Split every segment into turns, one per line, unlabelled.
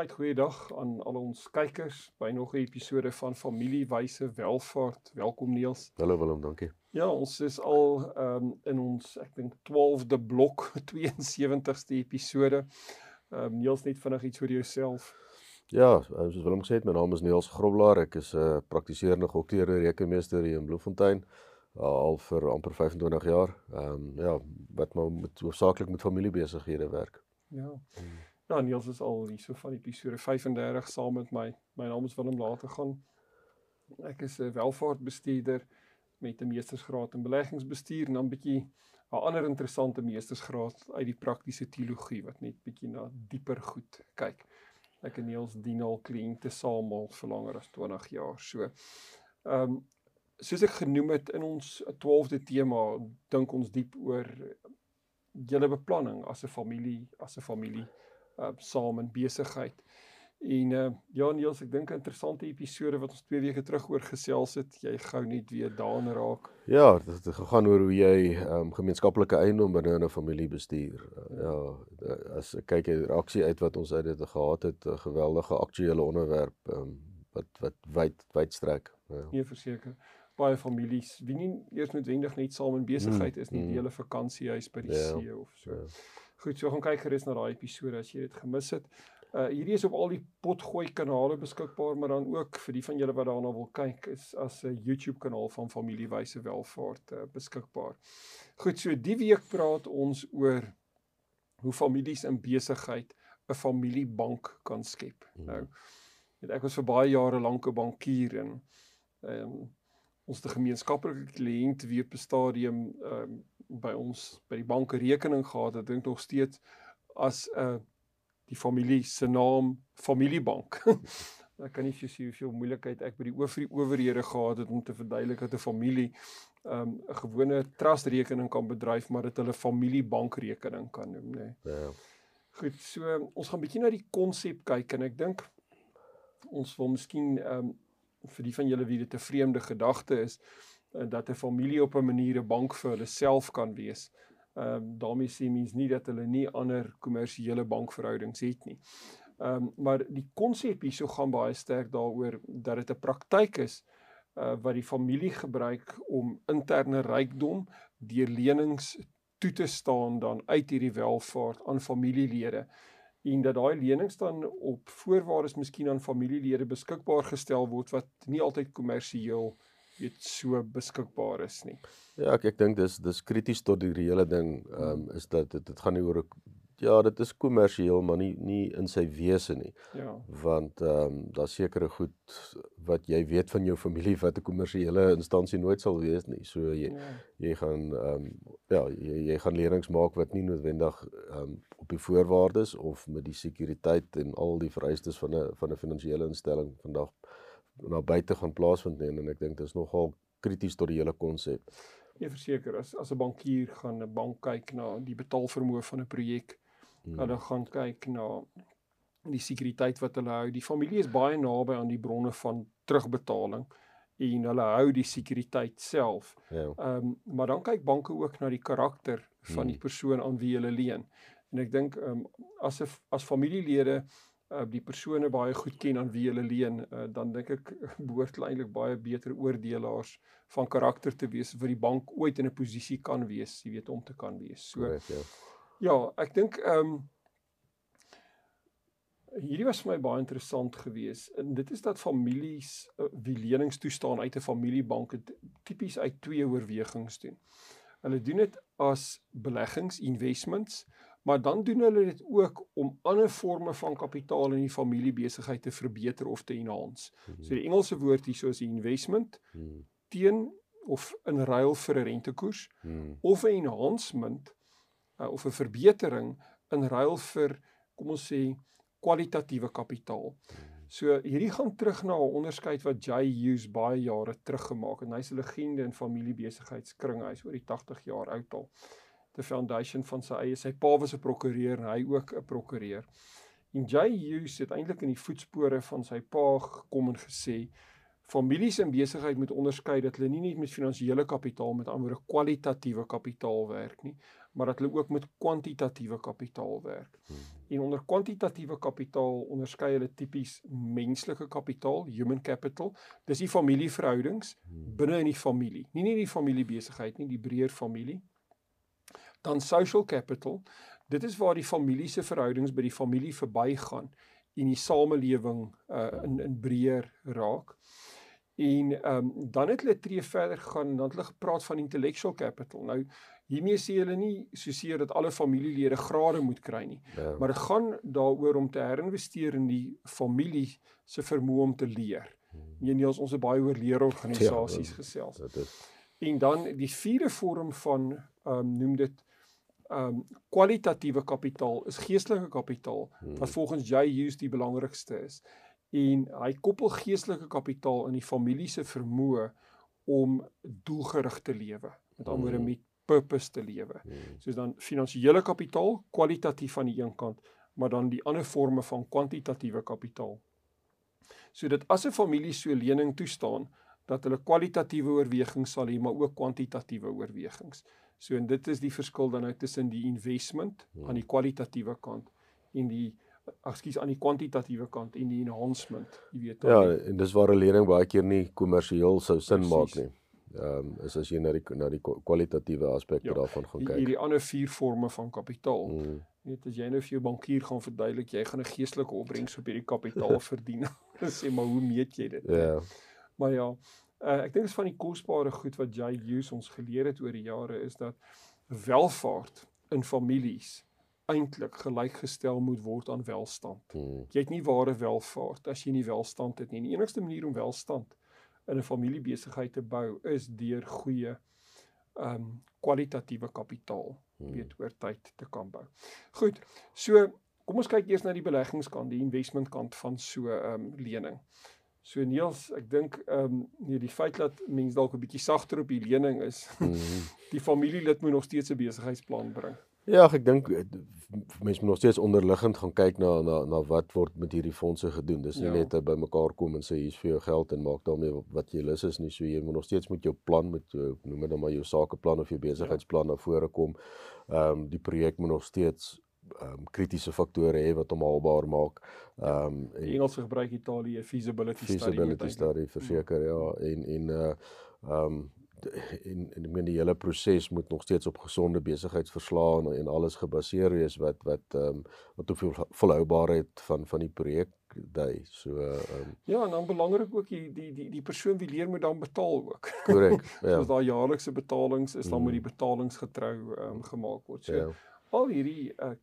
Right, goeiedag aan al ons kykers by nog 'n episode van Familiewyse Welvaart. Welkom Niels.
Hallo Willem, dankie.
Ja, ons is al ehm um, in ons ek dink 12de blok, 72ste episode. Ehm um, Niels net vinnig iets oor jouself.
Ja, soos Willem gesê het, my naam is Niels Groblaar. Ek is 'n uh, praktiserende geokteerde rekenmeester hier in Bloemfontein uh, al vir amper 25 jaar. Ehm um, ja, wat maar met hoofsaaklik met familiebesighede werk.
Ja. Hmm. Ja, Niels is al hier so van episode 35 saam met my. My naam is Willem Later gaan. Ek is 'n welvaartbestuurder met 'n meestersgraad in beleggingsbestuur en dan 'n bietjie 'n ander interessante meestersgraad uit die praktiese teologie wat net bietjie na dieper goed kyk. Ek en Niels dien al kliënte saam al vir langer as 20 jaar. So ehm um, soos ek genoem het in ons 12de tema, dink ons diep oor julle beplanning as 'n familie, as 'n familie uh, saam in besigheid. En uh, ja Niels, ek dink 'n interessante episode wat ons 2 weke terug oor gesels het. Jy gou net weer daan raak.
Ja, dit het gegaan oor hoe jy um, gemeenskaplike eiendom binne 'n familie bestuur. Uh, ja, as ek kyk die reaksie uit wat ons uit dit gehad het, 'n geweldige aktuele onderwerp um, wat wat wyd wyd strek.
Ja. Nee, verseker baie families wie nie eers noodwendig net saam in besigheid is nie, mm, die hele vakansiehuis by die ja, see of so. Ja. Goed, so gaan kyk gerus na daai episode as jy dit gemis het. Uh hierdie is op al die potgooi kanale beskikbaar, maar dan ook vir die van julle wat daarna wil kyk is as 'n YouTube kanaal van Familiewyse Welvaart uh, beskikbaar. Goed, so die week praat ons oor hoe families in besigheid 'n familiebank kan skep. Hmm. Nou, weet ek was vir baie jare lank 'n bankier en ehm um, ons te gemeenskaplike kliënt wie op 'n stadium ehm um, by ons by die banke rekening gehad het, dink nog steeds as 'n uh, die familie se naam familiebank. ek kan nie vir jou hoeveel moeilikheid ek by die oor owerhede gehad het om te verduidelik dat 'n familie 'n um, gewone trust rekening kan bedryf, maar dit hulle familiebank rekening kan noem, nê. Nee. Ja. Goed, so ons gaan bietjie na die konsep kyk en ek dink ons wil miskien ehm um, vir die van julle wie dit 'n vreemde gedagte is, dat 'n familie op 'n manier 'n bank vir hulle self kan wees. Ehm um, daarmee sê mens nie dat hulle nie ander kommersiële bankverhoudings het nie. Ehm um, maar die konsep hierso gaan baie sterk daaroor dat dit 'n praktyk is uh wat die familie gebruik om interne rykdom deur lenings toe te staan dan uit hierdie welvaart aan familielede en dat daai lenings dan op voorwaardes miskien aan familielede beskikbaar gestel word wat nie altyd kommersieel weet so beskikbaar is nie.
Ja, ek ek dink dis dis krities tot die hele ding ehm um, is dat dit dit gaan nie oor ja, dit is kommersieel maar nie nie in sy wese nie. Ja. Want ehm um, daar sekerre goed wat jy weet van jou familie wat 'n kommersiële instansie nooit sal wees nie. So jy ja. jy gaan ehm um, ja, jy jy gaan leerings maak wat nie noodwendig ehm um, op die voorwaardes of met die sekuriteit en al die vereistes van 'n van 'n finansiële instelling vandag na buite gaan plaasvind nie en ek dink dit is nogal krities tot die hele konsep.
Nee, verseker as as 'n bankier gaan 'n bank kyk na die betaalvermoë van 'n projek, hmm. hulle gaan kyk na die sekuriteit wat hulle hou. Die familie is baie naby aan die bronne van terugbetaling en hulle hou die sekuriteit self. Ja. Ehm ja. um, maar dan kyk banke ook na die karakter van die hmm. persoon aan wie hulle leen. En ek dink ehm um, as 'n as familielede uh, die persone baie goed ken aan wie hulle leen, uh, dan dink ek behoort eintlik baie beter oordelaars van karakter te wees vir die bank ooit in 'n posisie kan wees, jy weet om te kan wees. So right, ja. ja, ek dink ehm um, hierdie was vir my baie interessant geweest. En dit is dat families uh, wie lenings toestaan uit 'n familiebank tipies uit twee oorwegings doen. Hulle doen dit as beleggings, investments maar dan doen hulle dit ook om ander forme van kapitaal in die familiebesigheid te verbeter of te enhance. Hmm. So die Engelse woord hier is investment hmm. teen of in ruil vir 'n rentekoers hmm. of 'n enhancement uh, of 'n verbetering in ruil vir kom ons sê kwalitatiewe kapitaal. So hierdie gaan terug na 'n onderskeid wat Jay Hughes baie jare terug gemaak het. Hy's 'n legende in familiebesigheidsskringe. Hy's oor die 80 jaar oud al. The foundation van sy eie sy pa was 'n prokureur en hy ook 'n prokureur. En Jay Hughes het eintlik in die voetspore van sy pa gekom en gesê families in besigheid moet onderskei dat hulle nie net met finansiële kapitaal met ander kwalitatiewe kapitaal werk nie, maar dat hulle ook met kwantitatiewe kapitaal werk. Hmm. En onder kwantitatiewe kapitaal onderskei hulle tipies menslike kapitaal, human capital. Dis die familieverhoudings hmm. binne in die familie. Nie net die familiebesigheid nie, die breër familie. Dan social capital. Dit is waar die familie se verhoudings by die familie verbygaan en die samelewing uh, in in breër raak. En ehm um, dan het hulle tree verder gegaan en dan het hulle gepraat van intellectual capital. Nou hiermee sê hulle nie soseer dat alle familielede grade moet kry nie. Ja. Maar dit gaan daaroor om te herinvesteer in die familie se vermoë om te leer. Hmm. Nee, nie ons 'n baie oor leerorganisasies ja, gesels. Dit is. En dan die vierde vorm van ehm um, noem dit ehm um, kwalitatiewe kapitaal is geestelike kapitaal hmm. wat volgens Jay Hughes die belangrikste is en hy koppel geestelike kapitaal in die familie se vermoë om doelgerig te lewe met ander woorde mm. met purpose te lewe mm. soos dan finansiële kapitaal kwalitatief aan die een kant maar dan die ander forme van kwantitatiewe kapitaal sodat as 'n familie so lening toestaan dat hulle kwalitatiewe oorwegings sal hê maar ook kwantitatiewe oorwegings so en dit is die verskil dan nou tussen die investment aan die kwalitatiewe kant en die ekskuus aan die kwantitatiewe kant en die enhancement, jy weet.
Ja, en dis waar 'n lening baie keer nie kommersieel sou sin Precies. maak nie. Ehm um, is as jy na die na die kwalitatiewe aspekte ja, daarvan gaan kyk.
Hierdie ander vier forme van kapitaal. Mm. Jy weet as jy nou vir jou bankier gaan verduidelik, jy gaan 'n geestelike opbrengs op hierdie kapitaal verdien. sê maar hoe meet jy dit? Ja. Maar ja, uh, ek dink is van die kosbare goed wat jy Hughes ons geleer het oor die jare is dat welvaart in families eintlik gelykgestel moet word aan welstand. Hmm. Jy het nie ware welvaart as jy nie welstand het nie. Die enigste manier om welstand in 'n familiebesigheid te bou is deur goeie ehm um, kwalitatiewe kapitaal hmm. weet oor tyd te kan bou. Goed. So, kom ons kyk eers na die beleggingskant, die investment kant van so 'n um, ehm, lening. So Niels, ek dink ehm um, nee die feit dat mense dalk 'n bietjie sagter op die lening is. Hmm. die familielid moet nog steeds 'n besigheidsplan bring.
Ja, ek dink eh, mense moet nog steeds onderliggend gaan kyk na na na wat word met hierdie fondse gedoen. Dis nie ja. net by mekaar kom en sê hier's vir jou geld en maak daarmee wat jy lus is nie. So jy moet nog steeds met jou plan met jou noem dit dan maar jou sakeplan of jou besigheidsplan ja. na vore kom. Ehm um, die projek moet nog steeds um, kritiese faktore hê wat hom haalbaar maak. Ehm um,
en Engels gebruik Italië feasibility
study. Feasibility study verseker ja. en en uh ehm um, en en ek meen die hele proses moet nog steeds op gesonde besigheidsverslae en, en alles gebaseer wees wat wat ehm um, wat hoeveel volhoubaarheid van van die projek dui. So ehm um,
Ja, en dan belangrik ook die die die die persoon wie leer moet dan betaal ook.
Korrek. Ja.
so daar jaarlikse betalings is dan moet die mm. betalings getrou ehm um, gemaak word. So ja. al hierdie uh,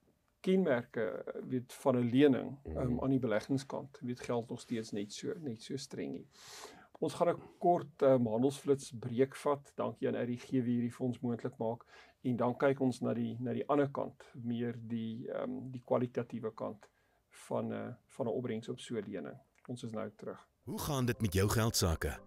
kenmerke weet van 'n lening um, mm. aan die beleggingskant weet geld nog steeds net so net so streng nie. Ons gaan 'n kort um, handelsflits breek vat. Dankie aan RGG wie hierdie fonds moontlik maak en dan kyk ons na die na die ander kant, meer die ehm um, die kwalitatiewe kant van 'n uh, van 'n opbrengs op so 'n lening. Ons is nou terug.
Hoe gaan dit met jou geld sake?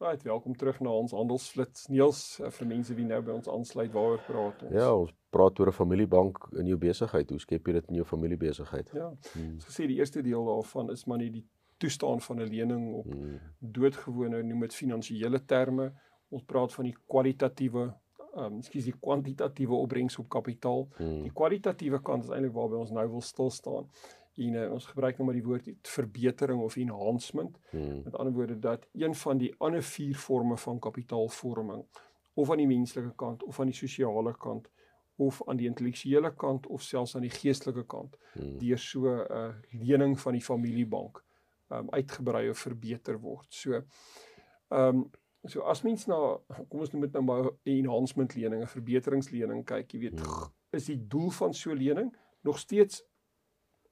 Right, welkom terug na ons handelsflits. Niels, eh, vir mense wie nou by ons aansluit, waaroor praat ons?
Ja, ons praat oor 'n familiebank in jou besigheid. Hoe skep jy dit in jou familiebesigheid?
Ja. Hmm. Soos gesê, die eerste deel daarvan is maar net die toestaan van 'n lening op hmm. doodgewone, noem dit finansiële terme. Ons praat van die kwalitatiewe ehm um, ekskuus die kwantitatiewe opbrengs op kapitaal. Hmm. Die kwalitatiewe kant is eintlik waarby ons nou wil stil staan en uh, ons gebruik nou maar die woord verbetering of enhancement. Hmm. Met ander woorde dat een van die ander vier forme van kapitaalvorming of aan die menslike kant of aan die sosiale kant of aan die intellektuele kant of selfs aan die geestelike kant hmm. deur so 'n uh, lening van die familiebank um uitgebrei of verbeter word. So um so as mens na kom ons noem dit nou maar 'n enhancement lening, 'n verbeteringslening kyk, jy weet, hmm. is die doel van so 'n lening nog steeds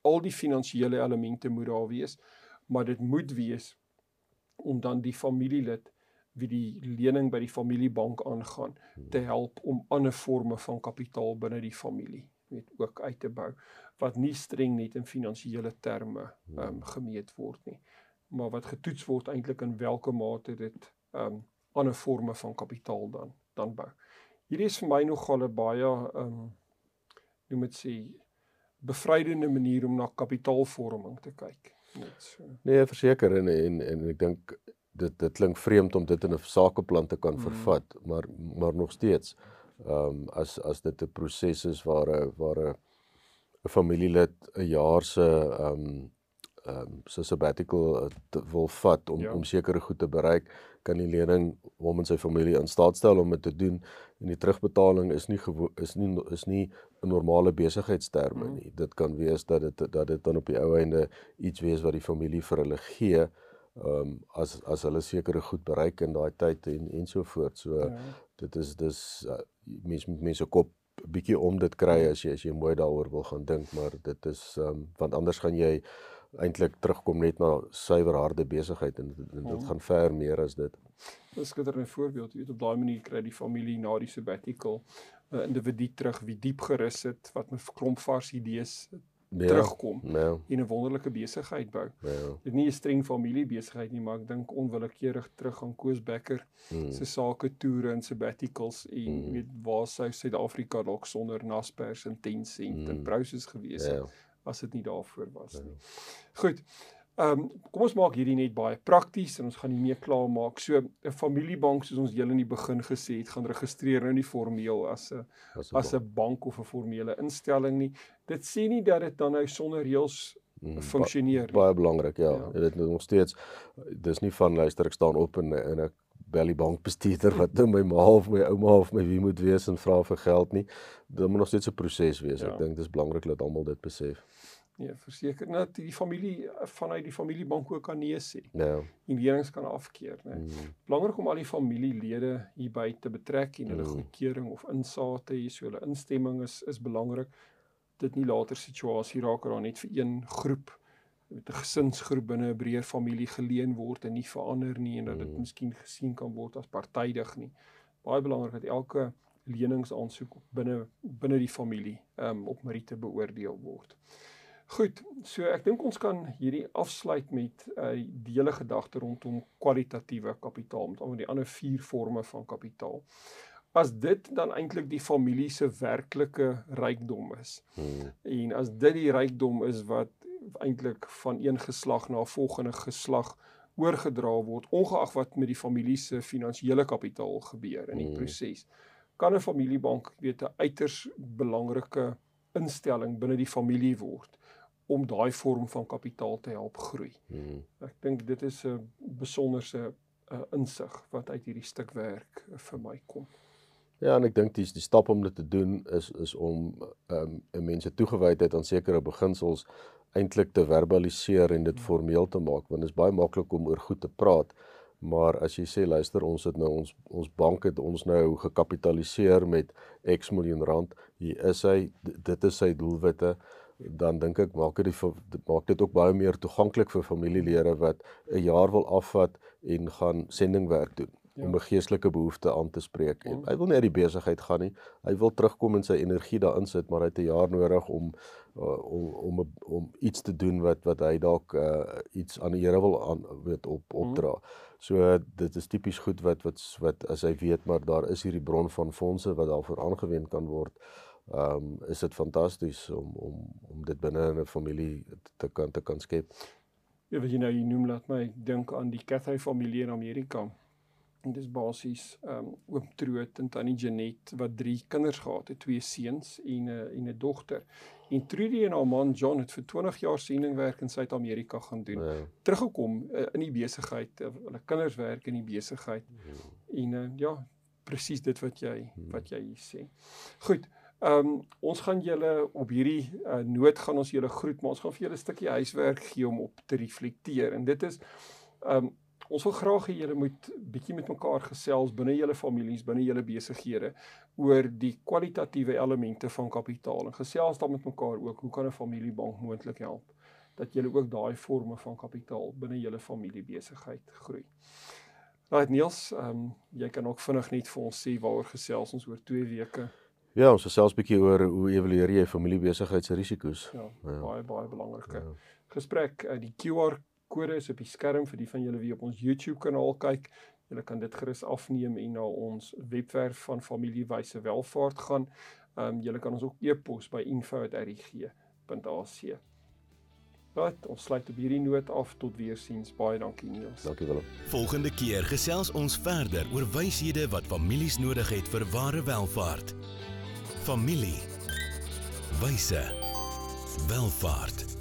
al die finansiële elemente moet daar wees, maar dit moet wees om dan die familielid wie die lening by die familiebank aangaan te help om ander forme van kapitaal binne die familie weet ook uit te bou wat nie streng net in finansiële terme um, gemeet word nie maar wat getoets word eintlik in watter mate dit um ander forme van kapitaal dan dan bou. Hierdie is vir my nogal 'n baie um noem dit sê bevrydende manier om na kapitaalvorming te kyk. Net so.
Nee, verseker en en en ek dink dit dit klink vreemd om dit in 'n sakeplan te kan mm. vervat, maar maar nog steeds ehm um, as as dit 'n proses is waar 'n waar 'n 'n familielid 'n jaar se ehm um, um, so sabbatical uh, wil vat om ja. om sekere goed te bereik, kan die lening hom en sy familie in staat stel om dit te doen en die terugbetaling is nie is nie is nie 'n normale besigheidsterme mm. nie. Dit kan wees dat dit dat dit dan op die ou einde iets wees wat die familie vir hulle gee ehm um, as as hulle sekere goed bereik in daai tyd en en so voort. So ja. dit is dis uh, mense mense kop bietjie om dit kry as jy as jy mooi daaroor wil gaan dink, maar dit is ehm um, want anders gaan jy eintlik terugkom net na suiwer harde besigheid en, en dit oh. gaan ver meer as dit.
Dis skitter 'n voorbeeld, jy weet op daai manier kry die familie na die sabbatical 'n uh, individu terug wie diep gerus het wat met klomp vars idees ja, terugkom ja. en 'n wonderlike besigheid bou. Ja. Dit nie 'n streng familie besigheid nie, maar ek dink onwillekeurig terug aan Koos Becker hmm. se sake toere en sabbaticals en hmm. weet waar sou Suid-Afrika dalk sonder Naspers en Tencent hmm. en Prosus gewees het. Ja as dit nie daarvoor was nie. Goed. Ehm um, kom ons maak hierdie net baie prakties en ons gaan nie meer klaar maak. So 'n familiebank soos ons julle in die begin gesê het, gaan registreer nou nie formeel as 'n as 'n bank of 'n formele instelling nie. Dit sê nie dat dit dan nou sonder reëls funksioneer
nie. Baie belangrik, ja. ja. Dit is nog steeds dis nie van luister ek staan op en en ek bel die bankbestuurder wat nou my ma of my ouma of my wie moet wees en vra vir geld nie. Dit moet nog steeds 'n proses wees. Ja. Ek dink dis belangrik dat almal dit besef.
Ja, verseker net die familie vanuit die familiebank ook kan nee sê.
Ja.
En lenings kan afkeer, né. Mm. Belangrik om al die familielede hierby te betrek en hulle mm. goedkeuring of insate hier so hulle instemming is is belangrik. Dit nie later situasie raak waar net vir een groep met 'n gesinsgroep binne 'n breër familie geleen word en nie verander nie en dat dit mm. miskien gesien kan word as partydig nie. Baie belangrik dat elke leningsaansoek binne binne die familie um op meriete beoordeel word. Goed, so ek dink ons kan hierdie afsluit met 'n uh, die hele gedagte rondom kwalitatiewe kapitaal met al die ander vier forme van kapitaal. As dit dan eintlik die familie se werklike rykdom is. Hmm. En as dit die rykdom is wat eintlik van een geslag na volgende geslag oorgedra word ongeag wat met die familie se finansiële kapitaal gebeur in die mm. proses. Kan 'n familiebank weet 'n uiters belangrike instelling binne die familie word om daai vorm van kapitaal te help groei. Mm. Ek dink dit is 'n besonderse uh, insig wat uit hierdie stuk werk uh, vir my kom.
Ja, en ek dink die die stap om dit te doen is is om ehm um, mense toegewydheid aan sekere beginsels eintlik te verbaliseer en dit formeel te maak want dit is baie maklik om oor goed te praat maar as jy sê luister ons het nou ons ons bank het ons nou gekapitaliseer met X miljoen rand hier is hy dit is sy doelwitte dan dink ek maak dit maak dit ook baie meer toeganklik vir familielede wat 'n jaar wil afvat en gaan sendingwerk doen ja. om 'n geestelike behoefte aan te spreek. En hy wil nie uit die besigheid gaan nie. Hy wil terugkom en sy energie daarin sit, maar hy het 'n jaar nodig om uh, om om om iets te doen wat wat hy dalk uh, iets aan die Here wil aan weet op opdra. Mm. So uh, dit is tipies goed wat wat wat as hy weet maar daar is hierdie bron van fondse wat daarvoor aangewend kan word. Ehm um, is dit fantasties om om om dit binne 'n familie te kan te kan skep.
Ja, wat jy nou jy noem laat my dink aan die Cathay familie in Amerika. En dis basies ehm um, oom Troot en tannie Janet wat drie kinders gehad het, twee seuns en 'n uh, en 'n dogter. En Trudy en haar man John het vir 20 jaar sendingwerk in Suid-Amerika gaan doen. Ja. Teruggekom uh, in die besigheid, uh, hulle kinders werk in die besigheid. Ja. En uh, ja, presies dit wat jy hmm. wat jy sê. Goed. Ehm um, ons gaan julle op hierdie uh, noot gaan ons julle groet, maar ons gaan vir julle 'n stukkie huiswerk gee om op te reflekteer. En dit is ehm um, ons wil graag hê julle moet bietjie met mekaar gesels binne julle families, binne julle besighede oor die kwalitatiewe elemente van kapitaal. En gesels dan met mekaar ook hoe kan 'n familiebank moontlik help dat julle ook daai forme van kapitaal binne julle familiebesigheid groei. Right Niels, ehm um, jy kan ook vinnig net vir ons sê waaroor gesels ons oor 2 weke.
Ja, ons gesels 'n bietjie oor hoe evalueer jy familiebesigheid se risiko's.
Ja, ja, baie baie belangrike ja. gesprek. Uh, die QR kode is op die skerm vir die van julle wie op ons YouTube kanaal kyk. Julle kan dit gerus afneem en na ons webwerf van familiewyse welvaart gaan. Ehm um, julle kan ons ook e-pos by info@rg.ac. Right, ons sluit op hierdie noot af tot weer siens. Baie dankie Niels.
Dankie Willem.
Volgende keer gesels ons verder oor wyshede wat families nodig het vir ware welvaart. Familie. Wyse. Welvaart.